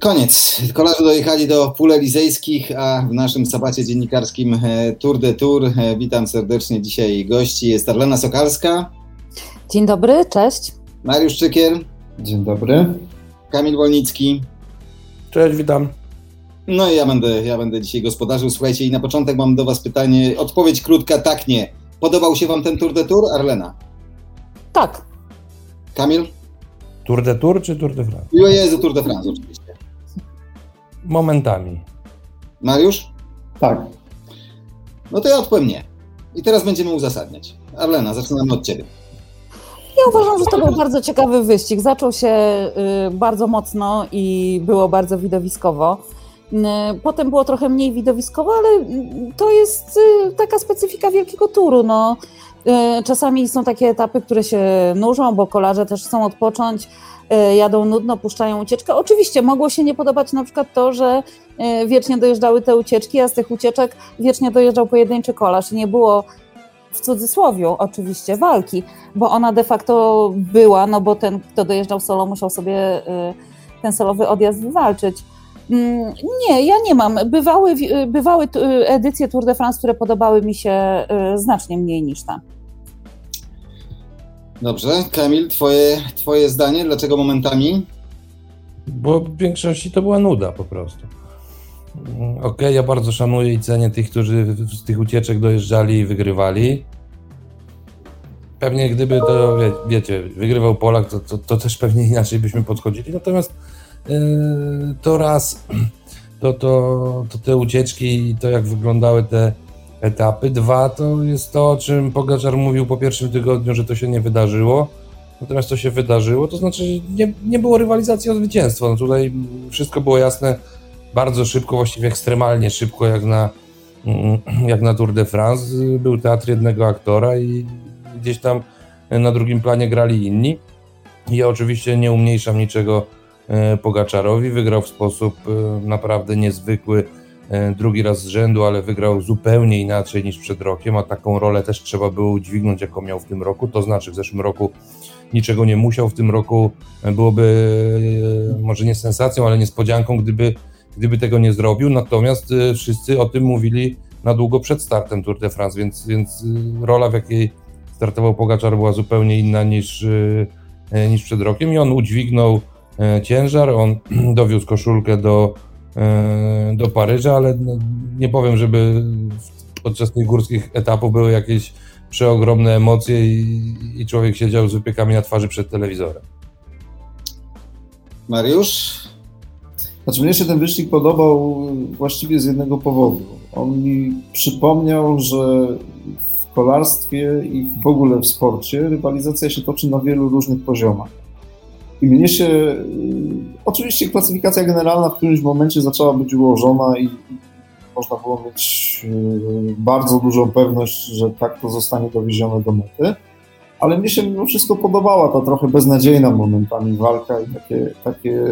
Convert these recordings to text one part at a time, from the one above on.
Koniec. Kolarze dojechali do pól elizejskich, a w naszym sabacie dziennikarskim e, Tour de Tour e, witam serdecznie dzisiaj gości. Jest Arlena Sokalska. Dzień dobry, cześć. Mariusz Czykier. Dzień dobry. Kamil Wolnicki. Cześć, witam. No i ja będę, ja będę dzisiaj gospodarzył. Słuchajcie, i na początek mam do Was pytanie. Odpowiedź krótka, tak, nie. Podobał się Wam ten Tour de Tour, Arlena? Tak. Kamil? Tour de Tour czy Tour de France? Jo, Jezu, Tour de France oczywiście. Momentami. Mariusz? Tak. No to ja odpowiem nie. I teraz będziemy uzasadniać. Arlena, zaczynamy od Ciebie. Ja uważam, że to był bardzo ciekawy wyścig. Zaczął się y, bardzo mocno i było bardzo widowiskowo. Y, potem było trochę mniej widowiskowo, ale y, to jest taka specyfika wielkiego turu. No. Czasami są takie etapy, które się nużą, bo kolarze też chcą odpocząć, jadą nudno, puszczają ucieczkę. Oczywiście mogło się nie podobać na przykład to, że wiecznie dojeżdżały te ucieczki, a z tych ucieczek wiecznie dojeżdżał pojedynczy kolarz. Nie było w cudzysłowie oczywiście walki, bo ona de facto była, no bo ten, kto dojeżdżał solo, musiał sobie ten solowy odjazd wywalczyć. Mm, nie, ja nie mam. Bywały, bywały edycje Tour de France, które podobały mi się y, znacznie mniej niż ta. Dobrze. Kamil, twoje, twoje zdanie? Dlaczego momentami? Bo w większości to była nuda po prostu. Mm, okej, okay, ja bardzo szanuję i cenię tych, którzy z tych ucieczek dojeżdżali i wygrywali. Pewnie gdyby to, wie, wiecie, wygrywał Polak, to, to, to, też pewnie inaczej byśmy podchodzili. Natomiast to raz, to, to, to te ucieczki i to jak wyglądały te etapy. Dwa, to jest to, o czym Pogaczar mówił po pierwszym tygodniu, że to się nie wydarzyło. Natomiast to się wydarzyło, to znaczy, nie, nie było rywalizacji o zwycięstwo. No tutaj wszystko było jasne bardzo szybko, właściwie ekstremalnie szybko, jak na, mm, jak na Tour de France. Był teatr jednego aktora i gdzieś tam na drugim planie grali inni. Ja oczywiście nie umniejszam niczego Pogaczarowi. Wygrał w sposób e, naprawdę niezwykły e, drugi raz z rzędu, ale wygrał zupełnie inaczej niż przed rokiem, a taką rolę też trzeba było udźwignąć, jaką miał w tym roku. To znaczy w zeszłym roku niczego nie musiał, w tym roku byłoby może nie sensacją, ale niespodzianką, gdyby gdyby tego nie zrobił. Natomiast wszyscy o tym mówili na długo przed startem Tour de France, więc, więc rola, w jakiej startował Pogaczar, była zupełnie inna niż, niż przed rokiem i on udźwignął ciężar, on dowiózł koszulkę do, do Paryża, ale nie powiem, żeby podczas tych górskich etapów były jakieś przeogromne emocje i, i człowiek siedział z wypiekami na twarzy przed telewizorem. Mariusz? Znaczy mnie się ten wyścig podobał właściwie z jednego powodu. On mi przypomniał, że w kolarstwie i w ogóle w sporcie rywalizacja się toczy na wielu różnych poziomach. I mnie się, y, oczywiście klasyfikacja generalna w którymś momencie zaczęła być ułożona i można było mieć y, bardzo dużą pewność, że tak to zostanie dowiezione do mety ale mnie się mimo wszystko podobała ta trochę beznadziejna momentami walka i takie, takie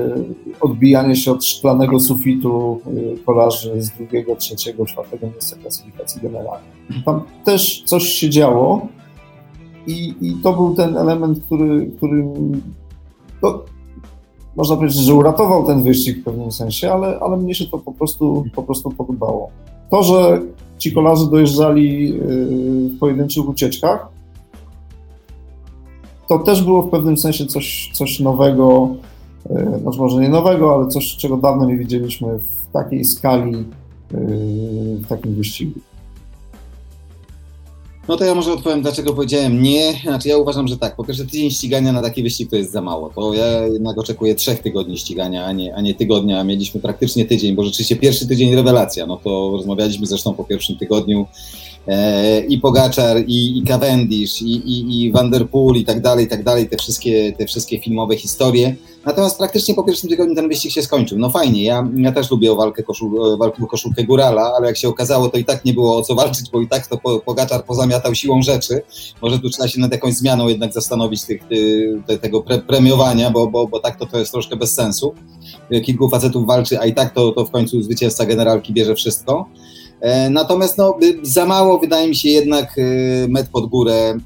odbijanie się od szklanego sufitu y, kolarzy z drugiego, trzeciego, czwartego miejsca klasyfikacji generalnej. Tam też coś się działo i, i to był ten element, który, który no, można powiedzieć, że uratował ten wyścig w pewnym sensie, ale, ale mnie się to po prostu, po prostu podobało. To, że ci kolarze dojeżdżali y, w pojedynczych ucieczkach, to też było w pewnym sensie coś, coś nowego, e, znaczy może nie nowego, ale coś, czego dawno nie widzieliśmy w takiej skali, e, w takim wyścigu. No to ja może odpowiem, dlaczego powiedziałem nie. Znaczy ja uważam, że tak. Po pierwsze, tydzień ścigania na taki wyścig to jest za mało. To ja jednak oczekuję trzech tygodni ścigania, a nie, a nie tygodnia. Mieliśmy praktycznie tydzień, bo rzeczywiście pierwszy tydzień rewelacja. No to rozmawialiśmy zresztą po pierwszym tygodniu i Pogaczar, i, i Cavendish, i, i, i i tak dalej, i tak dalej, te wszystkie, te wszystkie filmowe historie. Natomiast praktycznie po pierwszym tygodniu ten wyścig się skończył. No fajnie, ja, ja też lubię walkę, koszul, walkę koszulkę górala, ale jak się okazało, to i tak nie było o co walczyć, bo i tak to Pogaczar pozamiatał siłą rzeczy. Może tu trzeba się nad jakąś zmianą jednak zastanowić tych, te, tego pre, premiowania, bo, bo, bo tak to, to jest troszkę bez sensu. Kilku facetów walczy, a i tak to, to w końcu zwycięzca generalki bierze wszystko. E, natomiast no, za mało wydaje mi się jednak e, met pod górę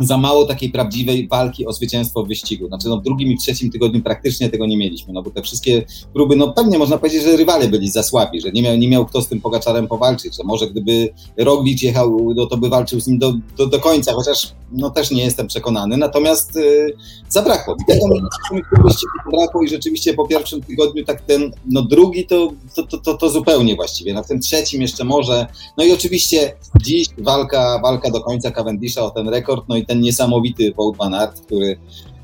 za mało takiej prawdziwej walki o zwycięstwo w wyścigu. Znaczy no, w drugim i trzecim tygodniu praktycznie tego nie mieliśmy, no bo te wszystkie próby, no pewnie można powiedzieć, że rywale byli za słabi, że nie miał, nie miał kto z tym Pogaczarem powalczyć, że może gdyby Roglic jechał, no to by walczył z nim do, do, do końca, chociaż no też nie jestem przekonany, natomiast yy, zabrakło. Zabrakło i rzeczywiście po pierwszym tygodniu tak ten, no drugi to, to, to, to, to zupełnie właściwie, na no, tym trzecim jeszcze może, no i oczywiście dziś walka, walka do końca Cavendisha o ten rekord, no i ten niesamowity Wout van Aert, który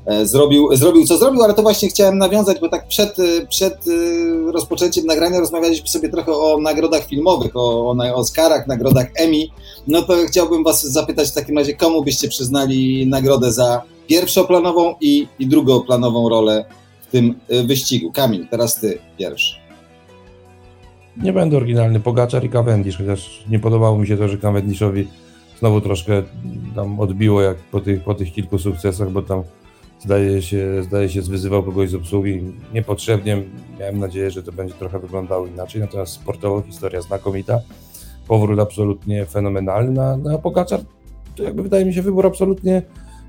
e, zrobił, zrobił co zrobił, ale to właśnie chciałem nawiązać, bo tak przed, e, przed e, rozpoczęciem nagrania rozmawialiśmy sobie trochę o nagrodach filmowych, o, o Oscarach, nagrodach Emmy. No to chciałbym Was zapytać w takim razie, komu byście przyznali nagrodę za pierwszoplanową i, i drugoplanową rolę w tym wyścigu? Kamil, teraz Ty pierwszy. Nie będę oryginalny, Pogaczar i Cavendish, chociaż nie podobało mi się to, że Cavendishowi znowu troszkę tam odbiło jak po tych, po tych kilku sukcesach, bo tam zdaje się, zdaje się zwyzywał kogoś z obsługi niepotrzebnie. Miałem nadzieję, że to będzie trochę wyglądało inaczej, natomiast sportowo historia znakomita. Powrót absolutnie fenomenalny na, na Pogaczar. To jakby wydaje mi się wybór absolutnie,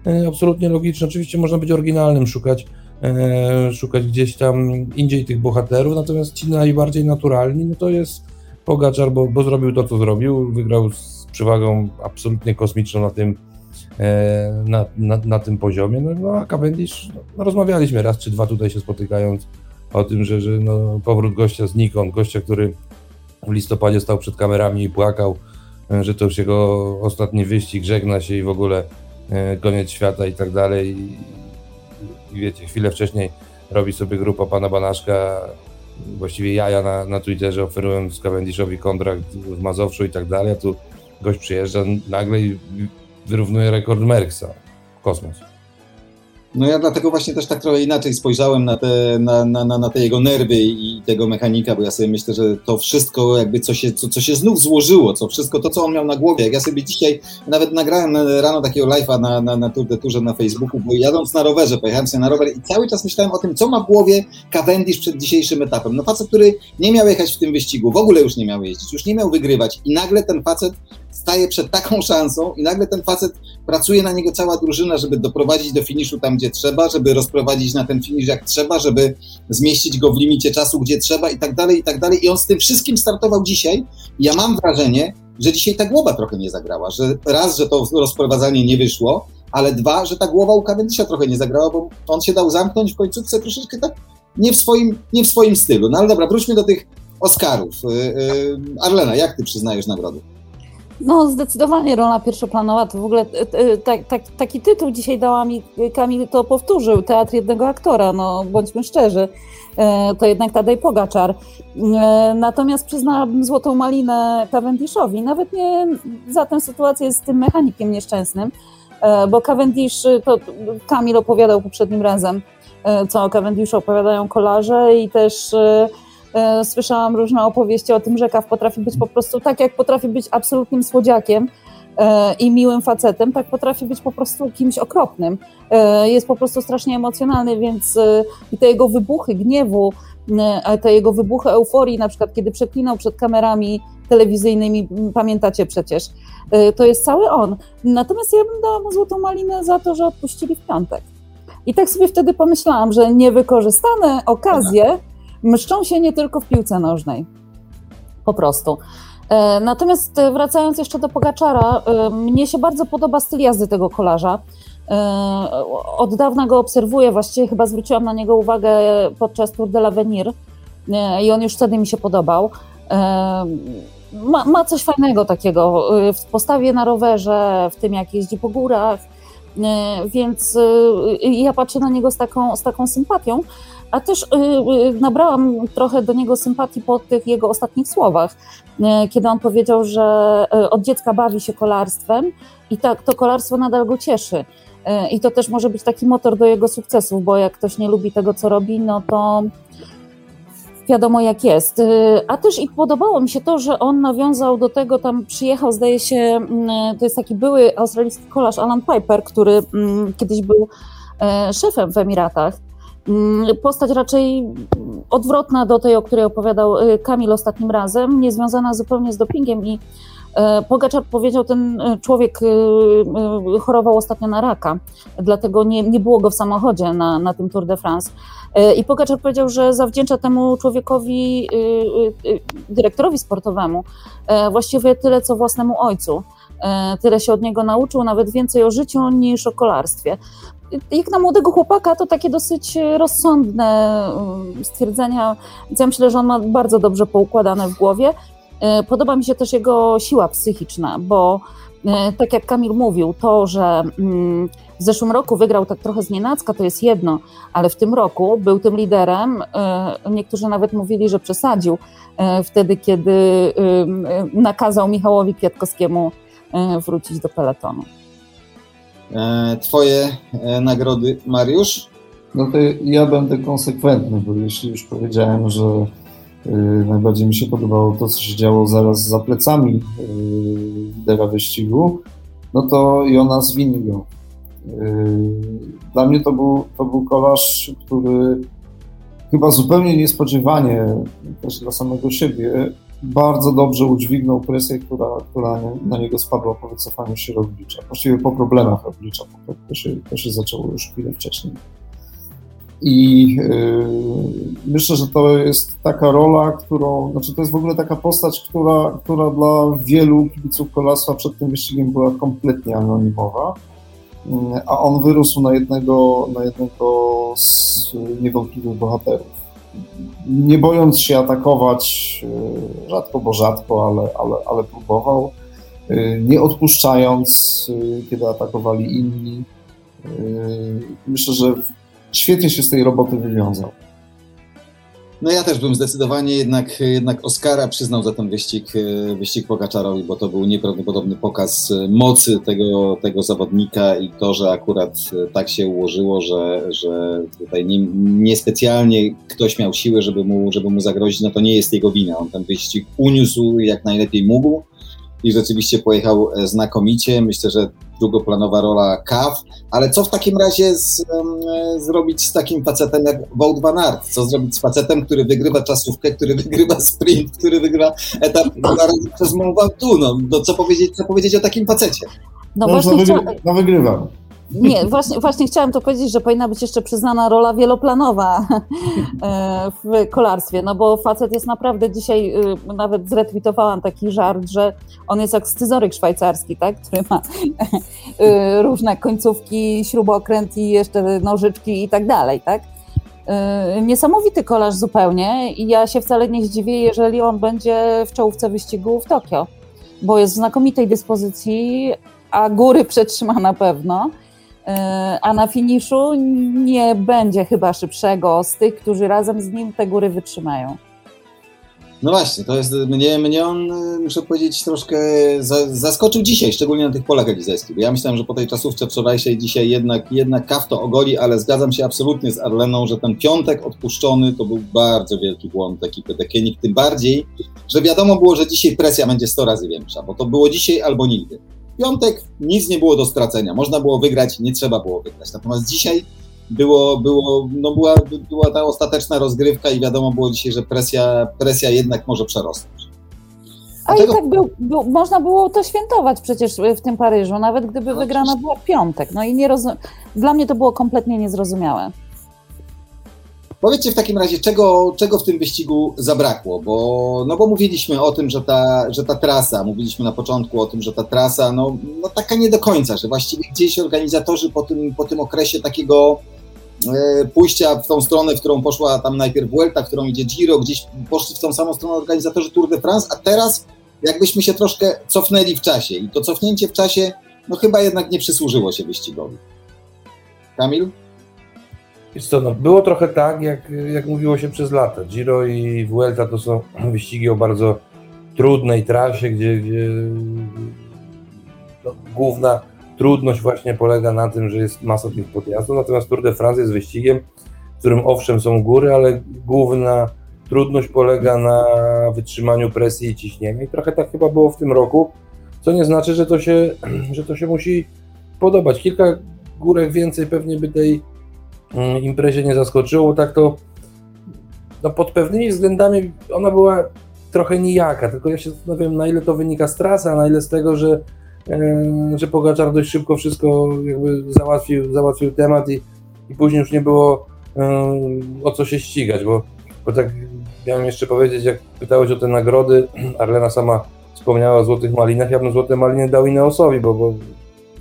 e, absolutnie logiczny. Oczywiście można być oryginalnym, szukać, e, szukać gdzieś tam indziej tych bohaterów, natomiast ci najbardziej naturalni, no to jest Pogaczar, bo, bo zrobił to, co zrobił, wygrał z przewagą absolutnie kosmiczną na tym, e, na, na, na tym poziomie. No, no a Cavendish, no, rozmawialiśmy raz czy dwa tutaj się spotykając o tym, że, że no, powrót gościa z Nikon, gościa, który w listopadzie stał przed kamerami i płakał, e, że to już jego ostatni wyścig, żegna się i w ogóle e, koniec świata i tak dalej. I wiecie, chwilę wcześniej robi sobie grupa pana Banaszka właściwie jaja na, na Twitterze, oferując Cavendishowi kontrakt w Mazowszu i tak dalej, a tu gość przyjeżdża nagle i wyrównuje rekord Merksa kosmos. No ja dlatego właśnie też tak trochę inaczej spojrzałem na te, na, na, na, te jego nerwy i tego mechanika, bo ja sobie myślę, że to wszystko jakby co się, co, co się znów złożyło, co wszystko to, co on miał na głowie, jak ja sobie dzisiaj nawet nagrałem rano takiego live'a na, na, na Tour de Tourze na Facebooku, bo jadąc na rowerze, pojechałem sobie na rower i cały czas myślałem o tym, co ma w głowie Cavendish przed dzisiejszym etapem. No facet, który nie miał jechać w tym wyścigu, w ogóle już nie miał jeździć, już nie miał wygrywać i nagle ten facet staje przed taką szansą i nagle ten facet pracuje na niego cała drużyna, żeby doprowadzić do finiszu tam, gdzie trzeba, żeby rozprowadzić na ten finisz jak trzeba, żeby zmieścić go w limicie czasu, gdzie trzeba i tak dalej, i tak dalej. I on z tym wszystkim startował dzisiaj. Ja mam wrażenie, że dzisiaj ta głowa trochę nie zagrała, że raz, że to rozprowadzanie nie wyszło, ale dwa, że ta głowa u Cavendisha trochę nie zagrała, bo on się dał zamknąć w końcówce troszeczkę tak nie w swoim, nie w swoim stylu. No ale dobra, wróćmy do tych Oscarów. Y, y, Arlena, jak ty przyznajesz nagrody? No, zdecydowanie rola pierwszoplanowa to w ogóle tak, tak, taki tytuł dzisiaj dała mi Kamil, to powtórzył, teatr jednego aktora, no bądźmy szczerzy, e, to jednak Tadej Pogaczar. E, natomiast przyznałabym złotą malinę Cavendishowi, nawet nie za tę sytuację z tym mechanikiem nieszczęsnym, bo Cavendish, to Kamil opowiadał poprzednim razem, co o Cavendishu opowiadają kolarze i też E, słyszałam różne opowieści o tym, że Kaw potrafi być po prostu tak, jak potrafi być absolutnym słodziakiem e, i miłym facetem, tak potrafi być po prostu kimś okropnym. E, jest po prostu strasznie emocjonalny, więc i te jego wybuchy gniewu, te jego wybuchy euforii, na przykład kiedy przeklinał przed kamerami telewizyjnymi, pamiętacie przecież, to jest cały on. Natomiast ja bym dała mu złotą malinę za to, że odpuścili w piątek. I tak sobie wtedy pomyślałam, że niewykorzystane okazje mszczą się nie tylko w piłce nożnej. Po prostu. E, natomiast e, wracając jeszcze do Pogaczara, e, mnie się bardzo podoba styl jazdy tego kolarza. Od dawna go obserwuję, właściwie chyba zwróciłam na niego uwagę podczas Tour de l'Avenir i on już wtedy mi się podobał. Ma, ma coś fajnego takiego w postawie na rowerze, w tym jak jeździ po górach, więc ja patrzę na niego z taką, z taką sympatią a też y, y, nabrałam trochę do niego sympatii po tych jego ostatnich słowach, y, kiedy on powiedział, że od dziecka bawi się kolarstwem i tak to kolarstwo nadal go cieszy. I to też może być taki motor do jego sukcesów, bo jak ktoś nie lubi tego, co robi, no to wiadomo jak jest. A też i podobało mi się to, że on nawiązał do tego, tam przyjechał, zdaje się, to jest taki były australijski kolarz Alan Piper, który mm, kiedyś był szefem w Emiratach postać raczej odwrotna do tej, o której opowiadał y, Kamil ostatnim razem, niezwiązana zupełnie z dopingiem i e, Pogaczar powiedział, ten e, człowiek e, chorował ostatnio na raka, dlatego nie, nie było go w samochodzie na, na tym Tour de France. I Pogaczar powiedział, że zawdzięcza temu człowiekowi, dyrektorowi sportowemu, właściwie tyle co własnemu ojcu. Tyle się od niego nauczył, nawet więcej o życiu niż o kolarstwie jak na młodego chłopaka, to takie dosyć rozsądne um, stwierdzenia. Ja myślę, że on ma bardzo dobrze poukładane w głowie. E, podoba mi się też jego siła psychiczna, bo e, tak jak Kamil mówił, to, że mm, w zeszłym roku wygrał tak trochę z nienacka, to jest jedno, ale w tym roku był tym liderem. E, niektórzy nawet mówili, że przesadził wtedy, kiedy nakazał Michałowi Kwiatkowskiemu wrócić do peletonu. E, twoje e, nagrody, Mariusz? No to ja będę konsekwentny, bo jeśli już powiedziałem, że y, najbardziej mi się podobało to, co się działo zaraz za plecami lidera wyścigu, no to Jonas Winigo. Dla mnie to był, to był kolarz, który chyba zupełnie niespodziewanie, też dla samego siebie, bardzo dobrze udźwignął presję, która, która na niego spadła po wycofaniu się Roglicza. Właściwie po problemach Roglicza, bo to się, to się zaczęło już chwilę wcześniej. I yy, myślę, że to jest taka rola, którą, znaczy to jest w ogóle taka postać, która, która dla wielu kibiców kolarstwa przed tym wyścigiem była kompletnie anonimowa, yy, a on wyrósł na jednego, na jednego z niewątpliwych bohaterów nie bojąc się atakować, e, rzadko, bo rzadko, ale, ale, ale próbował, e, nie odpuszczając, e, kiedy atakowali inni. Myślę, że świetnie się z tej roboty wywiązał. No ja też bym zdecydowanie jednak, jednak Oscara przyznał za ten wyścig, e, wyścig Pogaczarowi, bo to był nieprawdopodobny pokaz e, mocy tego, tego zawodnika i to, że akurat e, tak się ułożyło, że, że tutaj nie, niespecjalnie ktoś miał siłę, żeby mu, żeby mu zagrozić, no to nie jest jego wina. On ten wyścig uniósł jak najlepiej mógł i rzeczywiście pojechał znakomicie. Myślę, że drugoplanowa rola Kaw, ale co w takim razie z, um, zrobić z takim facetem jak Wout van Aert? Co zrobić z facetem, który wygrywa czasówkę, który wygrywa sprint, który wygrywa etap przez Mont Ventoux? No, no, co, powiedzieć, co powiedzieć o takim facecie? No, no właśnie wygry- no wygrywam. Nie, właśnie, właśnie chciałam to powiedzieć, że powinna być jeszcze przyznana rola wieloplanowa e, w kolarstwie, no bo facet jest naprawdę dzisiaj, e, nawet zretweetowałam taki żart, że on jest jak scyzoryk szwajcarski, tak, który ma e, różne końcówki, śrubokręt i jeszcze nożyczki i tak dalej, tak. Niesamowity kolarz zupełnie i ja się wcale nie zdziwię, jeżeli on będzie w czołówce wyścigu w Tokio, bo jest w znakomitej dyspozycji, a góry przetrzyma na pewno. E, a na finiszu nie będzie chyba szybszego z tych, którzy razem z nim te góry wytrzymają. No właśnie, to jest, mnie, mnie on, muszę powiedzieć, troszkę zaskoczył dzisiaj, szczególnie na tych polach elizejskich. Ja myślałem, że po tej czasówce wczorajszej dzisiaj jednak, jednak kaw to ogoli, ale zgadzam się absolutnie z Arleną, że ten piątek odpuszczony to był bardzo wielki błąd ekipy Dekenik, tym bardziej, że wiadomo było, że dzisiaj presja będzie 100 razy większa, bo to było dzisiaj albo nigdy piątek nic nie było do stracenia. Można było wygrać, nie trzeba było wygrać. Natomiast dzisiaj było, było, no była, była ta ostateczna rozgrywka i wiadomo było dzisiaj, że presja, presja jednak może przerosnąć. A i tak był, był, można było to świętować przecież w tym Paryżu, nawet gdyby no, wygrana była piątek. No i nie rozum... dla mnie to było kompletnie niezrozumiałe. Powiedzcie w takim razie, czego, czego w tym wyścigu zabrakło, bo, no bo mówiliśmy o tym, że ta, że ta trasa, mówiliśmy na początku o tym, że ta trasa, no, no taka nie do końca, że właściwie gdzieś organizatorzy po tym, po tym okresie takiego e, pójścia w tą stronę, w którą poszła tam najpierw Vuelta, w którą idzie Giro, gdzieś poszli w tą samą stronę organizatorzy Tour de France, a teraz jakbyśmy się troszkę cofnęli w czasie i to cofnięcie w czasie, no chyba jednak nie przysłużyło się wyścigowi. Kamil? Wiesz co, no, było trochę tak, jak, jak mówiło się przez lata. Giro i Vuelta to są wyścigi o bardzo trudnej trasie, gdzie, gdzie no, główna trudność właśnie polega na tym, że jest masa tych podjazdów, natomiast Tour de France jest wyścigiem, w którym owszem są góry, ale główna trudność polega na wytrzymaniu presji i ciśnienia i trochę tak chyba było w tym roku, co nie znaczy, że to się, że to się musi podobać. Kilka górek więcej pewnie by tej imprezie nie zaskoczyło. Tak to no pod pewnymi względami ona była trochę nijaka, tylko ja się zastanawiam, na ile to wynika z trasy, a na ile z tego, że, e, że Pogaczar dość szybko wszystko jakby załatwił, załatwił temat i, i później już nie było e, o co się ścigać, bo, bo tak miałem jeszcze powiedzieć, jak pytałeś o te nagrody, Arlena sama wspomniała o Złotych Malinach, ja bym Złote Maliny dał Ineosowi, bo, bo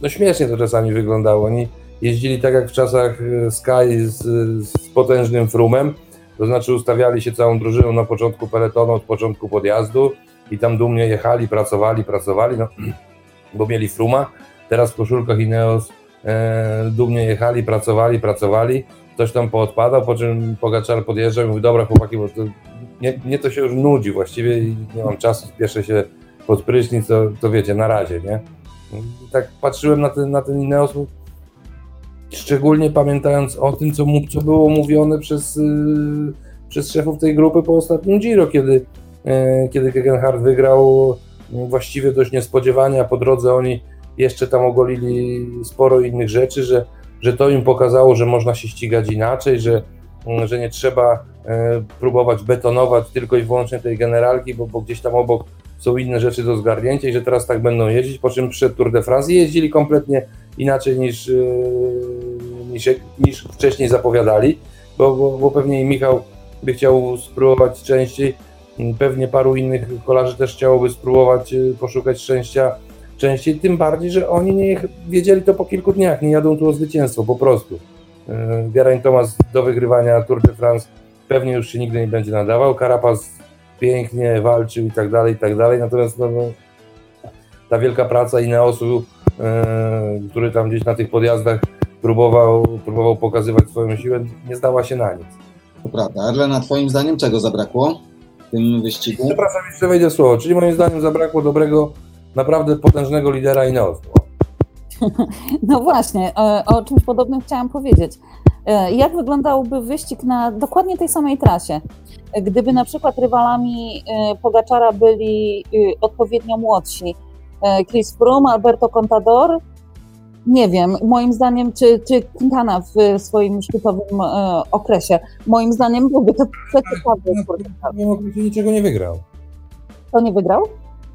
no śmiesznie to czasami wyglądało. Oni jeździli tak jak w czasach e, Sky z, z potężnym frumem, to znaczy ustawiali się całą drużyną na początku peletonu, od początku podjazdu i tam dumnie jechali, pracowali, pracowali, no, bo mieli fruma. Teraz w koszulkach Ineos e, dumnie jechali, pracowali, pracowali. Ktoś tam poodpadał, po czym Pogaczar podjeżdżał i mówi, dobra chłopaki, bo to, nie, mnie to się już nudzi właściwie i nie mam czasu, spieszę się pod prysznic, to, to wiecie, na razie, nie? Tak patrzyłem na ten, na ten Ineos, szczególnie pamiętając o tym, co, mu, co było mówione przez, yy, przez szefów tej grupy po ostatnim Giro, kiedy, yy, kiedy Gegenhardt wygrał yy, właściwie dość niespodziewanie, a po drodze oni jeszcze tam ogolili sporo innych rzeczy, że, że to im pokazało, że można się ścigać inaczej, że, yy, że nie trzeba yy, próbować betonować tylko i wyłącznie tej generalki, bo, bo gdzieś tam obok są inne rzeczy do zgarnięcia i że teraz tak będą jeździć, po czym przed Tour de France jeździli kompletnie inaczej niż, yy, niż, niż wcześniej zapowiadali, bo, bo, bo pewnie Michał by chciał spróbować częściej, pewnie paru innych kolarzy też chciałoby spróbować yy, poszukać szczęścia częściej, tym bardziej, że oni nie wiedzieli to po kilku dniach, nie jadą tu o zwycięstwo, po prostu. Yy, Geraint Thomas do wygrywania Tour de France pewnie już się nigdy nie będzie nadawał, Carapaz pięknie walczył i tak dalej, i tak dalej, natomiast no, no, ta wielka praca Ineosu Yy, który tam gdzieś na tych podjazdach próbował, próbował pokazywać swoją siłę, nie zdała się na nic. To prawda. Arlena, twoim zdaniem czego zabrakło w tym wyścigu? Przepraszam, jeszcze wejdę słowo. Czyli moim zdaniem zabrakło dobrego, naprawdę potężnego lidera Ineosu. No właśnie, o, o czymś podobnym chciałam powiedzieć. E, jak wyglądałby wyścig na dokładnie tej samej trasie? Gdyby na przykład rywalami e, Pogaczara byli odpowiednio młodsi, E, Chris Froome, Alberto Contador. Nie wiem, moim zdaniem, czy, czy Quintana w swoim szczytowym e, okresie. Moim zdaniem byłby to przeciekawy. Tym okresie niczego nie wygrał. To nie wygrał?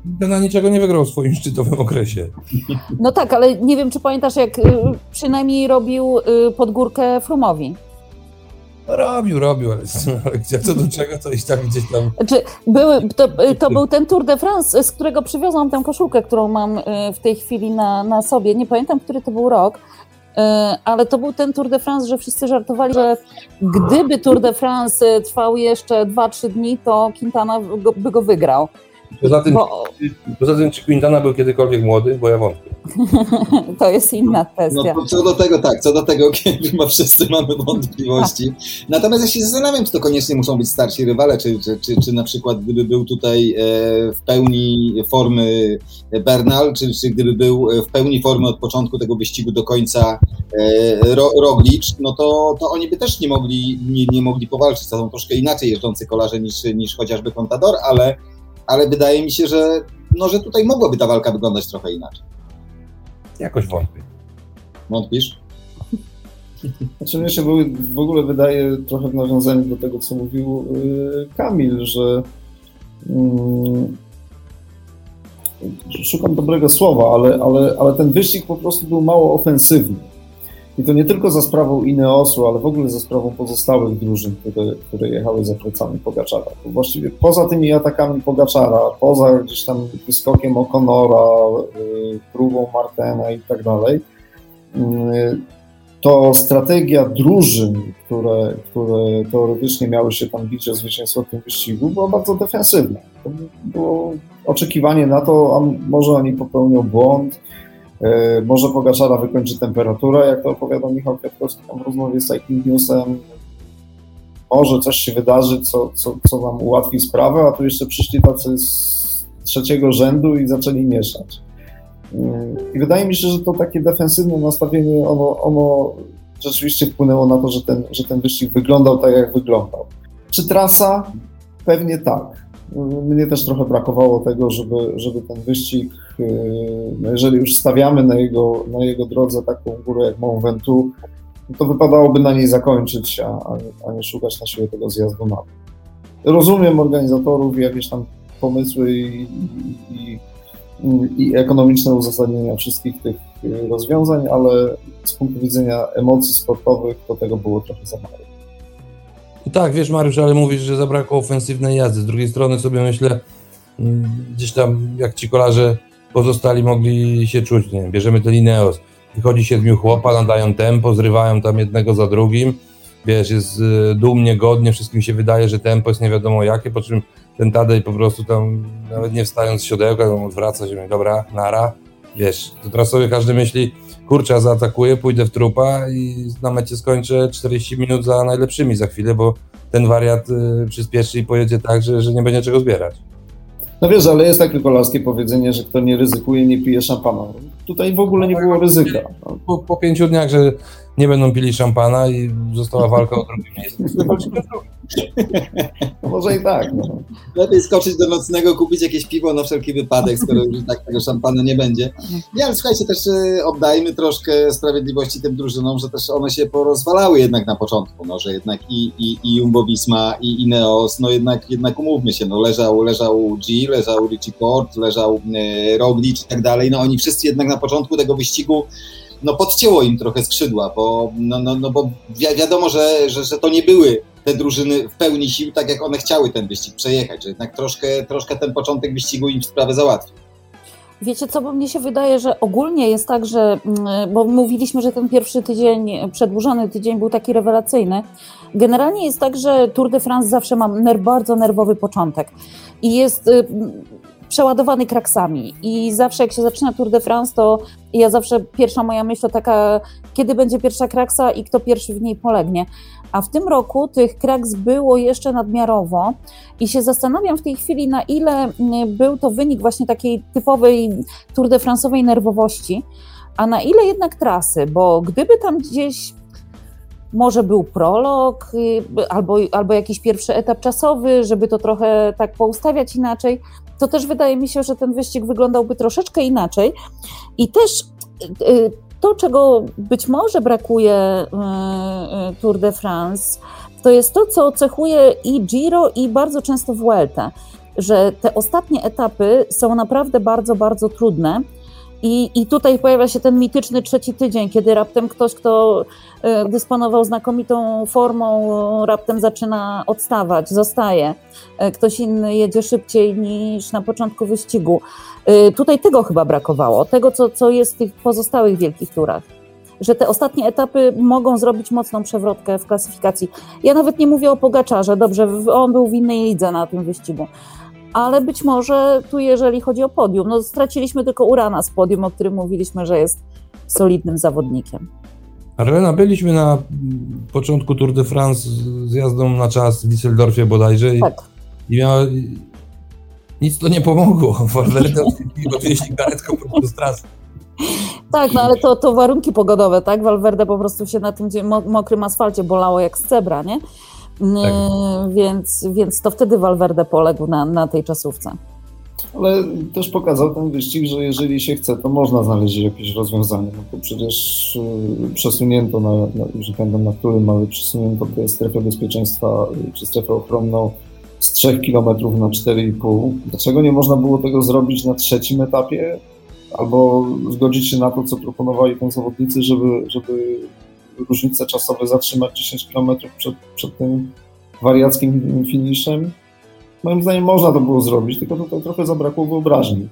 Quintana niczego nie wygrał w swoim szczytowym okresie. No tak, ale nie wiem, czy pamiętasz, jak y, przynajmniej robił y, pod Frumowi. Robił, robił, ale co do czego, to i tak gdzieś tam... Znaczy, były, to, to, był ten Tour de France, z którego przywiozłam tę koszulkę, którą mam y, w tej chwili na, na sobie. Nie pamiętam, który to był rok, y, ale to był ten Tour de France, że wszyscy żartowali, że gdyby Tour de France trwał jeszcze 2-3 dni, to Quintana by go wygrał. Poza tym, Bo... poza tym, czy Quintana był kiedykolwiek młody? Bo ja wątpię. to jest inna kwestia. No, co do tego tak, co do tego chyba wszyscy mamy wątpliwości. Natomiast ja się zastanawiam, czy to koniecznie muszą być starsi rywale, czy, czy, czy, czy na przykład gdyby był tutaj e, w pełni formy Bernal, czy, czy gdyby był w pełni formy od początku tego wyścigu do końca e, Ro, Roglic, no to, to oni by też nie mogli, nie, nie mogli powalczyć. To są troszkę inaczej jeżdżący kolarze niż, niż chociażby Contador, ale ale wydaje mi się, że, no, że tutaj mogłaby ta walka wyglądać trochę inaczej. Jakoś wątpię. Wątpisz? Znaczy mnie się w ogóle wydaje trochę w nawiązaniu do tego, co mówił y, Kamil, że mm, szukam dobrego słowa, ale, ale, ale ten wyścig po prostu był mało ofensywny. I to nie tylko za sprawą Ineosu, ale w ogóle za sprawą pozostałych drużyn, które, które jechały za plecami Pogaczara. To właściwie poza tymi atakami Pogaczara, poza gdzieś tam wyskokiem O'Connora, y, próbą Martena i tak dalej, y, to strategia drużyn, które, które teoretycznie miały się tam bić o zwycięstwo w tym wyścigu, była bardzo defensywna. To było oczekiwanie na to, a może oni popełnią błąd, może Pogaczara wykończy temperatura, jak to opowiada Michał Kwiatkowski w rozmowie z Cycling Newsem. Może coś się wydarzy, co, co, co nam ułatwi sprawę, a tu jeszcze przyszli tacy z trzeciego rzędu i zaczęli mieszać. E, I wydaje mi się, że to takie defensywne nastawienie, ono, ono rzeczywiście wpłynęło na to, że ten, że ten wyścig wyglądał tak, jak wyglądał. Czy trasa? Pewnie tak. Mnie też trochę brakowało tego, żeby, żeby ten wyścig, yy, no jeżeli już stawiamy na jego, na jego drodze taką górę jak Mont Ventoux, to wypadałoby na niej zakończyć, a, a, nie szukać na siłę tego zjazdu na rozumiem organizatorów i jakieś tam pomysły i, i, i ekonomiczne uzasadnienia wszystkich tych y, rozwiązań, ale z punktu widzenia emocji sportowych to tego było trochę za mało. Tak, wiesz Mariusz, ale mówisz, że zabrakło ofensywnej jazdy. Z drugiej strony sobie myślę, mm, gdzieś tam jak ci kolarze pozostali mogli się czuć, nie wiem, bierzemy ten Ineos, wychodzi siedmiu chłopa, nadają tempo, zrywają tam jednego za drugim, wiesz, jest y, dumnie, godnie, wszystkim się wydaje, że tempo jest nie wiadomo jakie, po czym ten Tadej po prostu tam, nawet nie wstając z siodełka, tam odwraca się, mówi, dobra, nara, wiesz, to teraz sobie każdy myśli, kurczę, zaatakuję, pójdę w trupa i na mecie skończę 40 minut za najlepszymi za chwilę, bo ten wariat y, przyspieszy i pojedzie tak, że, że nie będzie czego zbierać. No wiesz, ale jest takie kolarskie powiedzenie, że kto nie ryzykuje, nie pije szampana. Tutaj w ogóle nie było ryzyka. Po, po pięciu dniach, że nie będą pili szampana i została walka o drugie miejsce. No może i tak. No. Lepiej skoczyć do nocnego, kupić jakieś piwo na wszelki wypadek, skoro już tak tego szampana nie będzie. Nie, ale słuchajcie, też y, oddajmy troszkę sprawiedliwości tym drużynom, że też one się porozwalały jednak na początku, no, że jednak i, i, i Jumbo Visma, i Ineos, no jednak, jednak umówmy się, no leżał, leżał G, leżał Richie Port, leżał y, Roglic i tak dalej, no oni wszyscy jednak na początku tego wyścigu no podcięło im trochę skrzydła, bo, no, no, no bo wi wiadomo, że, że, że to nie były te drużyny w pełni sił, tak jak one chciały ten wyścig przejechać, że jednak troszkę, troszkę ten początek wyścigu im sprawę załatwił. Wiecie co, bo mnie się wydaje, że ogólnie jest tak, że, mm, bo mówiliśmy, że ten pierwszy tydzień, przedłużony tydzień był taki rewelacyjny. Generalnie jest tak, że Tour de France zawsze ma ner bardzo nerwowy początek i jest y, przeładowany kraksami. I zawsze jak się zaczyna Tour de France, to ja zawsze pierwsza moja myśl to taka, kiedy będzie pierwsza kraksa i kto pierwszy w niej polegnie. A w tym roku tych kraks było jeszcze nadmiarowo i się zastanawiam w tej chwili, na ile mm, był to wynik właśnie takiej typowej Tour de France'owej nerwowości, a na ile jednak trasy, bo gdyby tam gdzieś może był prolog y, albo, albo jakiś pierwszy etap czasowy, żeby to trochę tak poustawiać inaczej, to też wydaje mi się, że ten wyścig wyglądałby troszeczkę inaczej. I też y, to, czego być może brakuje y, Tour de France, to jest to, co cechuje i Giro, i bardzo często Vuelta, że te ostatnie etapy są naprawdę bardzo, bardzo trudne i, I tutaj pojawia się ten mityczny trzeci tydzień, kiedy raptem ktoś, kto e, dysponował znakomitą formą, raptem zaczyna odstawać, zostaje. E, ktoś inny jedzie szybciej niż na początku wyścigu. E, tutaj tego chyba brakowało, tego, co, co jest w tych pozostałych wielkich turach że te ostatnie etapy mogą zrobić mocną przewrotkę w klasyfikacji. Ja nawet nie mówię o Pogaczarze, dobrze, on był w innej lidze na tym wyścigu, ale być może tu, jeżeli chodzi o podium, no straciliśmy tylko Urana z podium, o którym mówiliśmy, że jest solidnym zawodnikiem. Arlena, byliśmy na początku Tour de France z jazdą na czas w Düsseldorfie bodajże i, tak. i miała, nic to nie pomogło. Valverde odwieźli karetką po prostu z trasy. Tak, no ale to, to warunki pogodowe, tak? Valverde po prostu się na tym mokrym asfalcie bolało jak z cebra, nie? Tak. Więc, więc to wtedy Valverde poległ na, na tej czasówce. Ale też pokazał ten wyścig, że jeżeli się chce, to można znaleźć jakieś rozwiązanie. No to przecież y, przesunięto, na, na, już pamiętam na którym, ale przesunięto tę strefę bezpieczeństwa y, czy strefę ochronną z 3 km na 4,5. Dlaczego nie można było tego zrobić na trzecim etapie? Albo zgodzić się na to, co proponowali ten zawodnicy, żeby, żeby różnice czasowe zatrzymać 10 km przed, przed tym wariackim finiszem. Moim zdaniem można to było zrobić, tylko tutaj trochę zabrakło wyobraźni.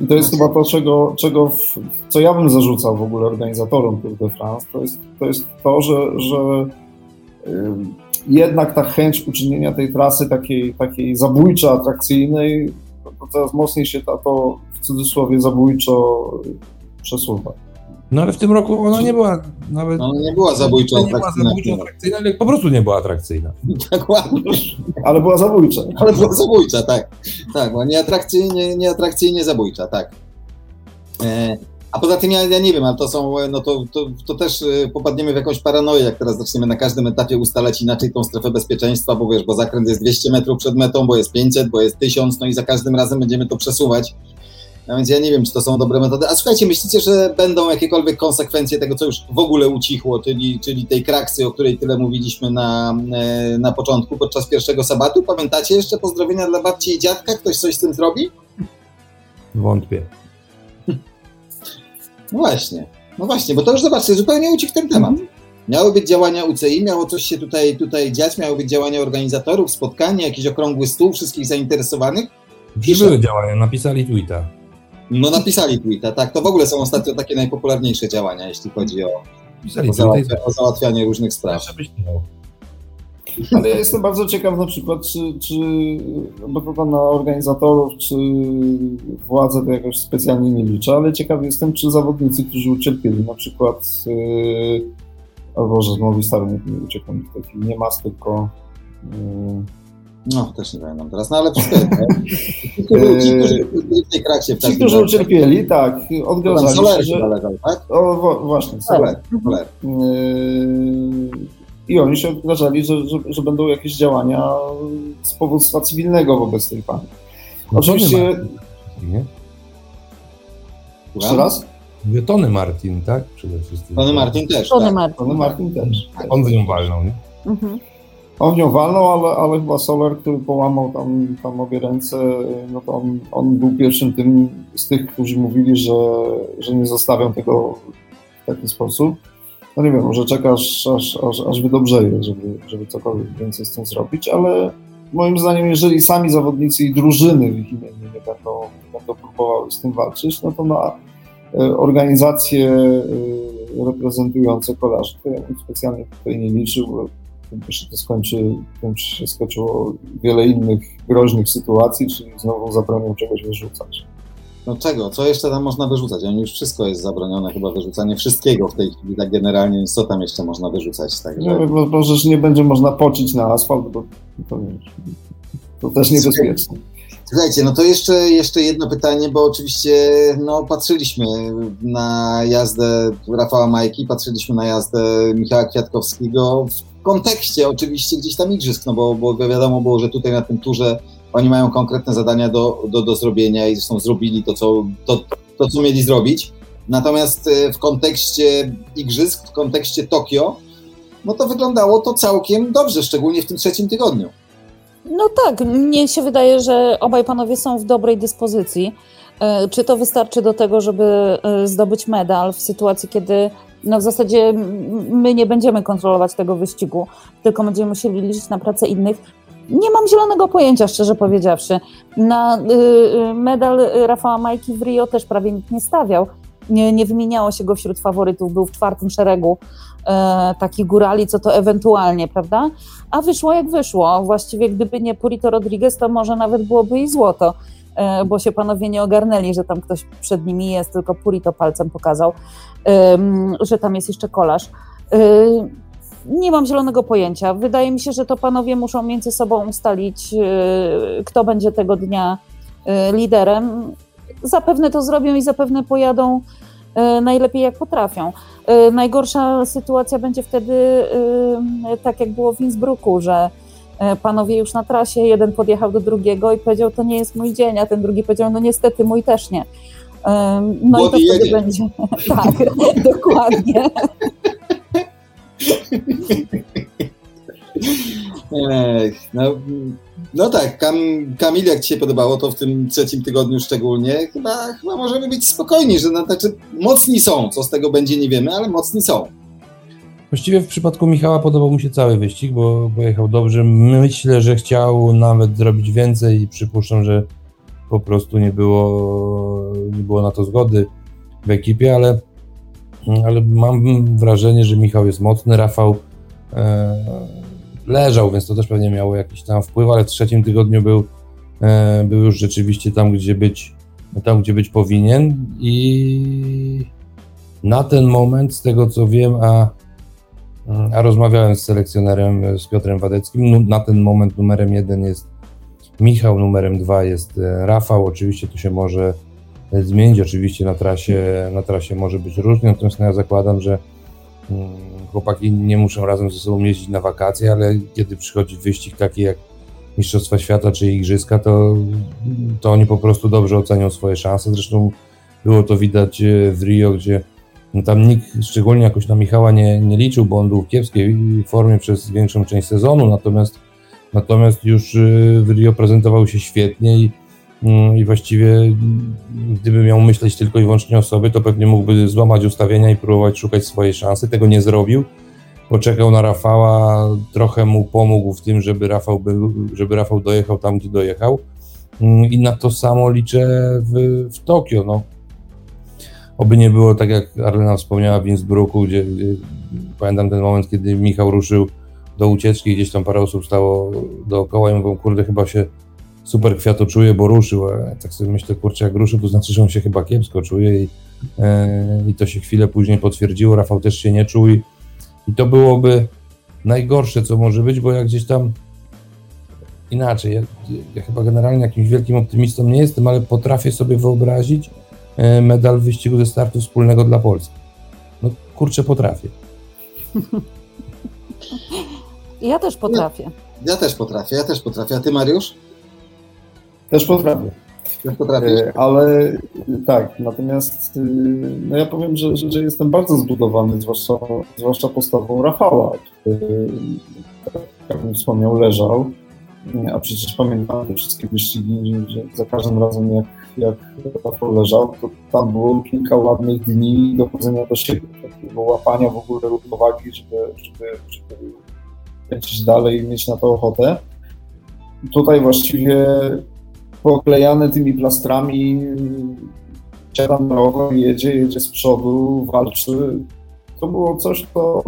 I to jest chyba to, czego, czego w, co ja bym zarzucał w ogóle organizatorom Tour de France, to jest to, jest to że, że jednak ta chęć uczynienia tej trasy takiej, takiej zabójczo atrakcyjnej, to, coraz mocniej się ta, to w cudzysłowie zabójczo przesuwa. No ale w tym roku ona nie była nawet. Ona nie była zabójczo nie była zabójczo atrakcyjna, ale po prostu nie była atrakcyjna. Dokładnie. ale była zabójcza. Ale była zabójcza, tak. Tak, była nieatrakcyjnie, nieatrakcyjnie zabójcza, tak. E, a poza tym ja, ja nie wiem, ale to są, no to, to, to też e, popadniemy w jakąś paranoję, jak teraz zaczniemy na każdym etapie ustalać inaczej tą strefę bezpieczeństwa, bo wiesz, bo zakręt jest 200 metrów przed metą, bo jest 500, bo jest 1000, no i za każdym razem będziemy to przesuwać No więc ja nie wiem, czy to są dobre metody. A słuchajcie, myślicie, że będą jakiekolwiek konsekwencje tego, co już w ogóle ucichło, czyli, czyli tej kraksy, o której tyle mówiliśmy na, e, na początku, podczas pierwszego sabatu? Pamiętacie jeszcze pozdrowienia dla babci i dziadka? Ktoś coś z tym zrobi? Wątpię. No właśnie, no właśnie, bo to już zobaczcie, zupełnie uciekł ten temat. Miały być działania UCI, miało coś się tutaj, tutaj dziać, miały być działania organizatorów, spotkanie, jakiś okrągły stół wszystkich zainteresowanych. Gdzie były działania? Napisali tweeta. No napisali tweeta, tak, to w ogóle są ostatnio takie najpopularniejsze działania, jeśli chodzi o, o, załatwia, o załatwianie różnych spraw. Miał. Ale ja jestem bardzo ciekaw na przykład, czy, czy bo to na organizatorów, czy władze to jakoś specjalnie nie liczę, ale ciekaw jestem, czy zawodnicy, którzy ucierpieli, na przykład, yy, o Boże, znowu stary nie, nie uciekł w nie mas, tylko yy, No, też nie pamiętam teraz, no ale wszystko jest. Ci, którzy- ci, którzy w tej w ci, którzy ucierpieli, tak, odgradzali Soler się, tak? O, wo- właśnie, Soler, Soler. Yy, I oni się odgrażali, że, że, że będą jakieś działania z powództwa cywilnego wobec tej pani. No, Oczywiście- nie? Jeszcze raz? Mówię Tony Martin, tak? Przede wszystkim. Tony Martin też, Tony tak. Martin. Tony Martin też. On w nią walnął, nie? Mhm. On nią walnął, ale, ale chyba Soler, który połamał tam, tam obie ręce, no to on, on był pierwszym tym z tych, którzy mówili, że, że nie zostawią tego w taki sposób. No nie wiem, może czekasz, aż, aż, aż wydobrzeje, żeby, żeby cokolwiek więcej z tym zrobić, ale moim zdaniem, jeżeli sami zawodnicy i drużyny w ich imieniu nie będą, nie będą próbowały z tym walczyć, no to na e, organizacje e, reprezentujące kolarzy, to ja bym specjalnie tutaj nie liczył, bo tym się to skończy, się skończyło wiele innych groźnych sytuacji, czyli znowu zabronią czegoś wyrzucać. No czego? Co jeszcze tam można wyrzucać? Oni już wszystko jest zabronione, chyba wyrzucanie wszystkiego w tej chwili, tak generalnie, co tam jeszcze można wyrzucać? Także... No, bo, bo że nie będzie można pocić na asfalt, bo to, to też niebezpieczne. Słuchajcie, no to jeszcze, jeszcze jedno pytanie, bo oczywiście no, patrzyliśmy na jazdę Rafała Majki, patrzyliśmy na jazdę Michała Kwiatkowskiego w kontekście oczywiście gdzieś tam igrzysk, no bo, bo wiadomo było, że tutaj na tym turze oni mają konkretne zadania do, do, do zrobienia i zresztą zrobili to co, to, to, co mieli zrobić. Natomiast e, w kontekście igrzysk, w kontekście Tokio, no to wyglądało to całkiem dobrze, szczególnie w tym trzecim tygodniu. No tak, mnie się wydaje, że obaj panowie są w dobrej dyspozycji. E, Czy to wystarczy do tego, żeby e, zdobyć medal w sytuacji, kiedy no w zasadzie my nie będziemy kontrolować tego wyścigu, tylko będziemy musieli liczyć na pracę innych? Nie mam zielonego pojęcia, szczerze powiedziawszy. Na y, medal Rafała Majki w Rio też prawie nikt nie stawiał. Nie, nie wymieniało się go wśród faworytów, był w czwartym szeregu e, takich górali, co to ewentualnie, prawda? A wyszło jak wyszło. Właściwie gdyby nie Purito Rodriguez, to może nawet byłoby i złoto, e, bo się panowie nie ogarnęli, że tam ktoś przed nimi jest, tylko Purito palcem pokazał, em, że tam jest jeszcze kolarz. E, Nie mam zielonego pojęcia. Wydaje mi się, że to panowie muszą między sobą ustalić, e, kto będzie tego dnia e, liderem. Zapewne to zrobią i zapewne pojadą e, najlepiej jak potrafią. E, Najgorsza sytuacja będzie wtedy e, tak, jak było w Innsbrucku, że e, panowie już na trasie, jeden podjechał do drugiego i powiedział, to nie jest mój dzień, a ten drugi powiedział, no niestety mój też nie. E, No i to Młody wtedy będzie. Tak, dokładnie. Ech, no, no tak, Kam, Kamil, jak Ci się podobało to w tym trzecim tygodniu szczególnie, chyba, chyba możemy być spokojni, że no, znaczy, mocni są, co z tego będzie nie wiemy, ale mocni są. Właściwie w przypadku Michała podobał mi się cały wyścig, bo pojechał dobrze. Myślę, że chciał nawet zrobić więcej i przypuszczam, że po prostu nie było, nie było na to zgody w ekipie, ale, ale mam wrażenie, że Michał jest mocny, Rafał e, leżał, więc to też pewnie miało jakiś tam wpływ, ale w trzecim tygodniu był, e, był już rzeczywiście tam, gdzie być, tam, gdzie być powinien i na ten moment, z tego co wiem, a a rozmawiałem z selekcjonerem, z Piotrem Wadeckim. Na ten moment numerem jeden jest Michał, numerem dwa jest e, Rafał. Oczywiście to się może e, zmienić, oczywiście na trasie, na trasie może być różnie, natomiast no ja zakładam, że mm, chłopaki nie muszą razem ze sobą jeździć na wakacje, ale kiedy przychodzi wyścig taki jak, Mistrzostwa Świata czy Igrzyska, to, to oni po prostu dobrze ocenią swoje szanse. Zresztą było to widać e, w Rio, gdzie no tam nikt szczególnie jakoś na Michała nie, nie liczył, bo on był w kiepskiej formie przez większą część sezonu, natomiast, natomiast już e, w Rio prezentował się świetnie i, i właściwie mm, gdyby miał myśleć tylko i wyłącznie o sobie, to pewnie mógłby złamać ustawienia i próbować szukać swojej szansy. Tego nie zrobił poczekał na Rafała, trochę mu pomógł w tym, żeby Rafał, był, żeby Rafał dojechał tam, gdzie dojechał. Mm, I na to samo liczę w, w Tokio. No. Oby nie było tak, jak Arlena wspomniała w Innsbrucku, gdzie, gdzie pamiętam ten moment, kiedy Michał ruszył do ucieczki, gdzieś tam parę osób stało dookoła i mówią, kurde, chyba się super kwiato czuje, bo ruszył. A tak sobie myślę, kurczę, jak ruszył, to znaczy, że on się chyba kiepsko czuje i, e, i to się chwilę później potwierdziło. Rafał też się nie czuł i, i to byłoby najgorsze, co może być, bo jak gdzieś tam inaczej, ja, ja chyba generalnie jakimś wielkim optymistą nie jestem, ale potrafię sobie wyobrazić e, medal w wyścigu ze startu wspólnego dla Polski. No kurczę, potrafię. Ja też potrafię. Ja też potrafię, ja też potrafię. A ty, Mariusz? Też potrafię. Też potrafisz? E, Ale tak, natomiast y, no ja powiem, że, że, jestem bardzo zbudowany, zwłaszcza, zwłaszcza postawą Rafała, który, tak jak bym wspomniał, leżał. A przecież pamiętam te wszystkie wyścigi, że za każdym razem jak, jak Rafał leżał, to tam było kilka ładnych dni dochodzenia do siebie, takiego łapania w ogóle równowagi, żeby, żeby, żeby dalej i mieć na to ochotę. Tutaj właściwie poklejane tymi plastrami, siada na rower, jedzie, jedzie z przodu, walczy. To było coś, co,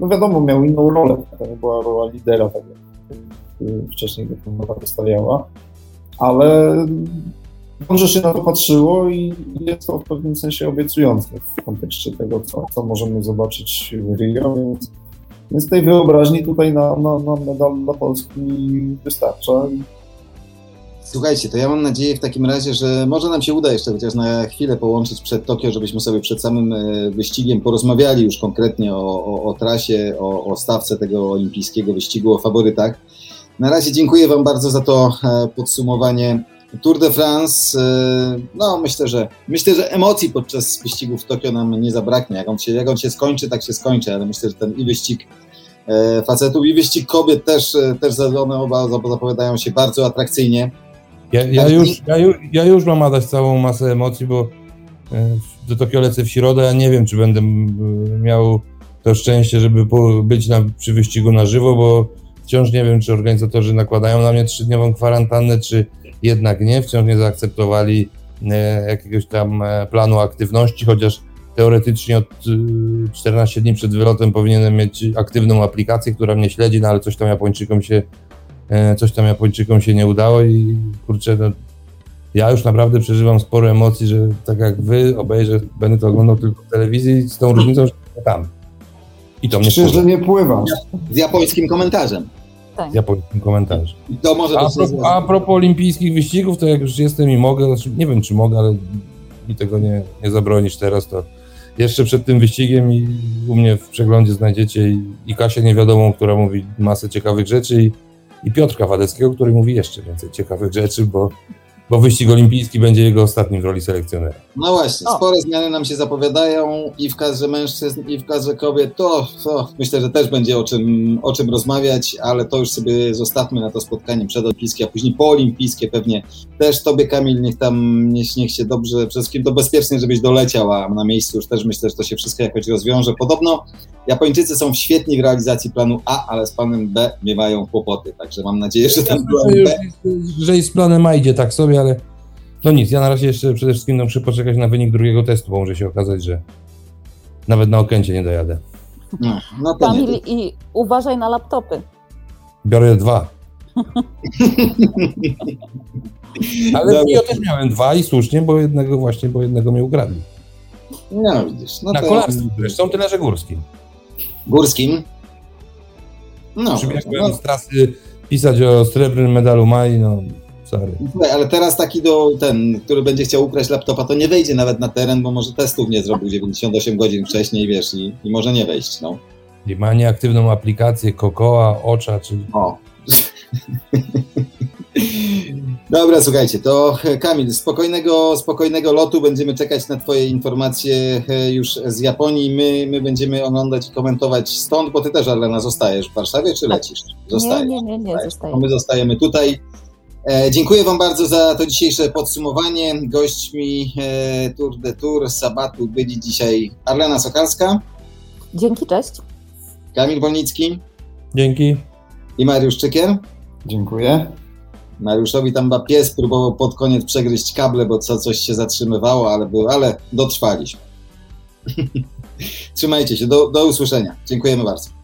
no wiadomo, miał inną rolę. To nie była rola lidera, tak jak wcześniej go wystawiała, ale dobrze się na to patrzyło i jest to w pewnym sensie obiecujące w kontekście tego, co, co możemy zobaczyć w Rio, więc tej wyobraźni tutaj na, na, na medal dla Polski wystarcza. Słuchajcie, to ja mam nadzieję w takim razie, że może nam się uda jeszcze chociaż na chwilę połączyć przed Tokio, żebyśmy sobie przed samym e, wyścigiem porozmawiali już konkretnie o, o, o trasie, o, o stawce tego olimpijskiego wyścigu, o faworytach. Na razie dziękuję Wam bardzo za to e, podsumowanie Tour de France. E, no, myślę, że myślę, że emocji podczas wyścigu w Tokio nam nie zabraknie. Jak on się, jak on się skończy, tak się skończy, ale myślę, że ten i wyścig facetów, i wyścig kobiet też, też one oba zapowiadają się bardzo atrakcyjnie. Ja, ja, już, ja, już, ja już mam Adaś całą masę emocji, bo do Tokio lecę w środę, ja nie wiem, czy będę miał to szczęście, żeby być na, przy wyścigu na żywo, bo wciąż nie wiem, czy organizatorzy nakładają na mnie trzydniową kwarantannę, czy jednak nie, wciąż nie zaakceptowali e, jakiegoś tam e, planu aktywności, chociaż teoretycznie od 14 dni przed wylotem powinienem mieć aktywną aplikację, która mnie śledzi, no ale coś tam Japończykom się E, coś tam Japończykom się nie udało i kurczę, no, ja już naprawdę przeżywam sporo emocji, że tak jak wy obejrzę, będę to oglądał tylko w telewizji z tą różnicą, że tam. I to mnie Czy, że nie pływasz. Z japońskim komentarzem. Tak. Z japońskim komentarzem. I to może a, propos, a propos olimpijskich wyścigów, to jak już jestem i mogę, znaczy nie wiem czy mogę, ale mi tego nie, nie zabronisz teraz, to jeszcze przed tym wyścigiem i u mnie w przeglądzie znajdziecie i, i Kasię Niewiadomą, która mówi masę ciekawych rzeczy i i Piotrka Wadeckiego, który mówi jeszcze więcej ciekawych rzeczy, bo, bo wyścig olimpijski będzie jego ostatnim w roli selekcjonera. No właśnie, spore zmiany nam się zapowiadają i w kadrze mężczyzn, i w kadrze kobiet. To, to myślę, że też będzie o czym, o czym rozmawiać, ale to już sobie zostawmy na to spotkanie przedolimpijskie, a później poolimpijskie pewnie też tobie, Kamil, niech tam, niech, niech się dobrze, przede wszystkim to bezpiecznie, żebyś doleciał, a na miejscu już też myślę, że to się wszystko jakoś rozwiąże. Podobno Japończycy są świetni w realizacji planu A, ale z planem B miewają kłopoty, także mam nadzieję, że ten plan B... Że i z planem A idzie tak sobie, ale no nic, ja na razie jeszcze przede wszystkim muszę poczekać na wynik drugiego testu, bo może się okazać, że nawet na Okęcie nie dojadę. No, no Kamil, nie. i uważaj na laptopy. Biorę dwa. Ale ja też miałem dwa i słusznie, bo jednego właśnie, bo jednego mnie ukradli. No widzisz. No na to... kolarstwie zresztą, tyle że górskim. Górskim? No. Przybiegłem no. z trasy pisać o srebrnym medalu Mai, no sorry. Słuchaj, ale teraz taki do ten, który będzie chciał ukraść laptopa, to nie wejdzie nawet na teren, bo może testów nie zrobił 98 godzin wcześniej, wiesz, i, i może nie wejść, no. I ma nieaktywną aplikację Kokoa, Ocza, czy... O. Dobra, słuchajcie, to Kamil, spokojnego, spokojnego lotu. Będziemy czekać na Twoje informacje e, już z Japonii. My, my będziemy oglądać i komentować stąd, bo Ty też, Arlena, zostajesz w Warszawie, czy lecisz? Zostajesz. Nie, nie, nie, nie, zostaję. To my zostajemy tutaj. E, dziękuję Wam bardzo za to dzisiejsze podsumowanie. Gośćmi e, Tour de Tour Sabatu byli dzisiaj Arlena Sokalska, Dzięki, cześć. Kamil Wolnicki Dzięki. i Mariusz Czykier. Dziękuję. Mariuszowi tam chyba pies próbował pod koniec przegryźć kable, bo co coś się zatrzymywało, ale, było, ale dotrwaliśmy. Trzymajcie się, do, do usłyszenia. Dziękujemy bardzo.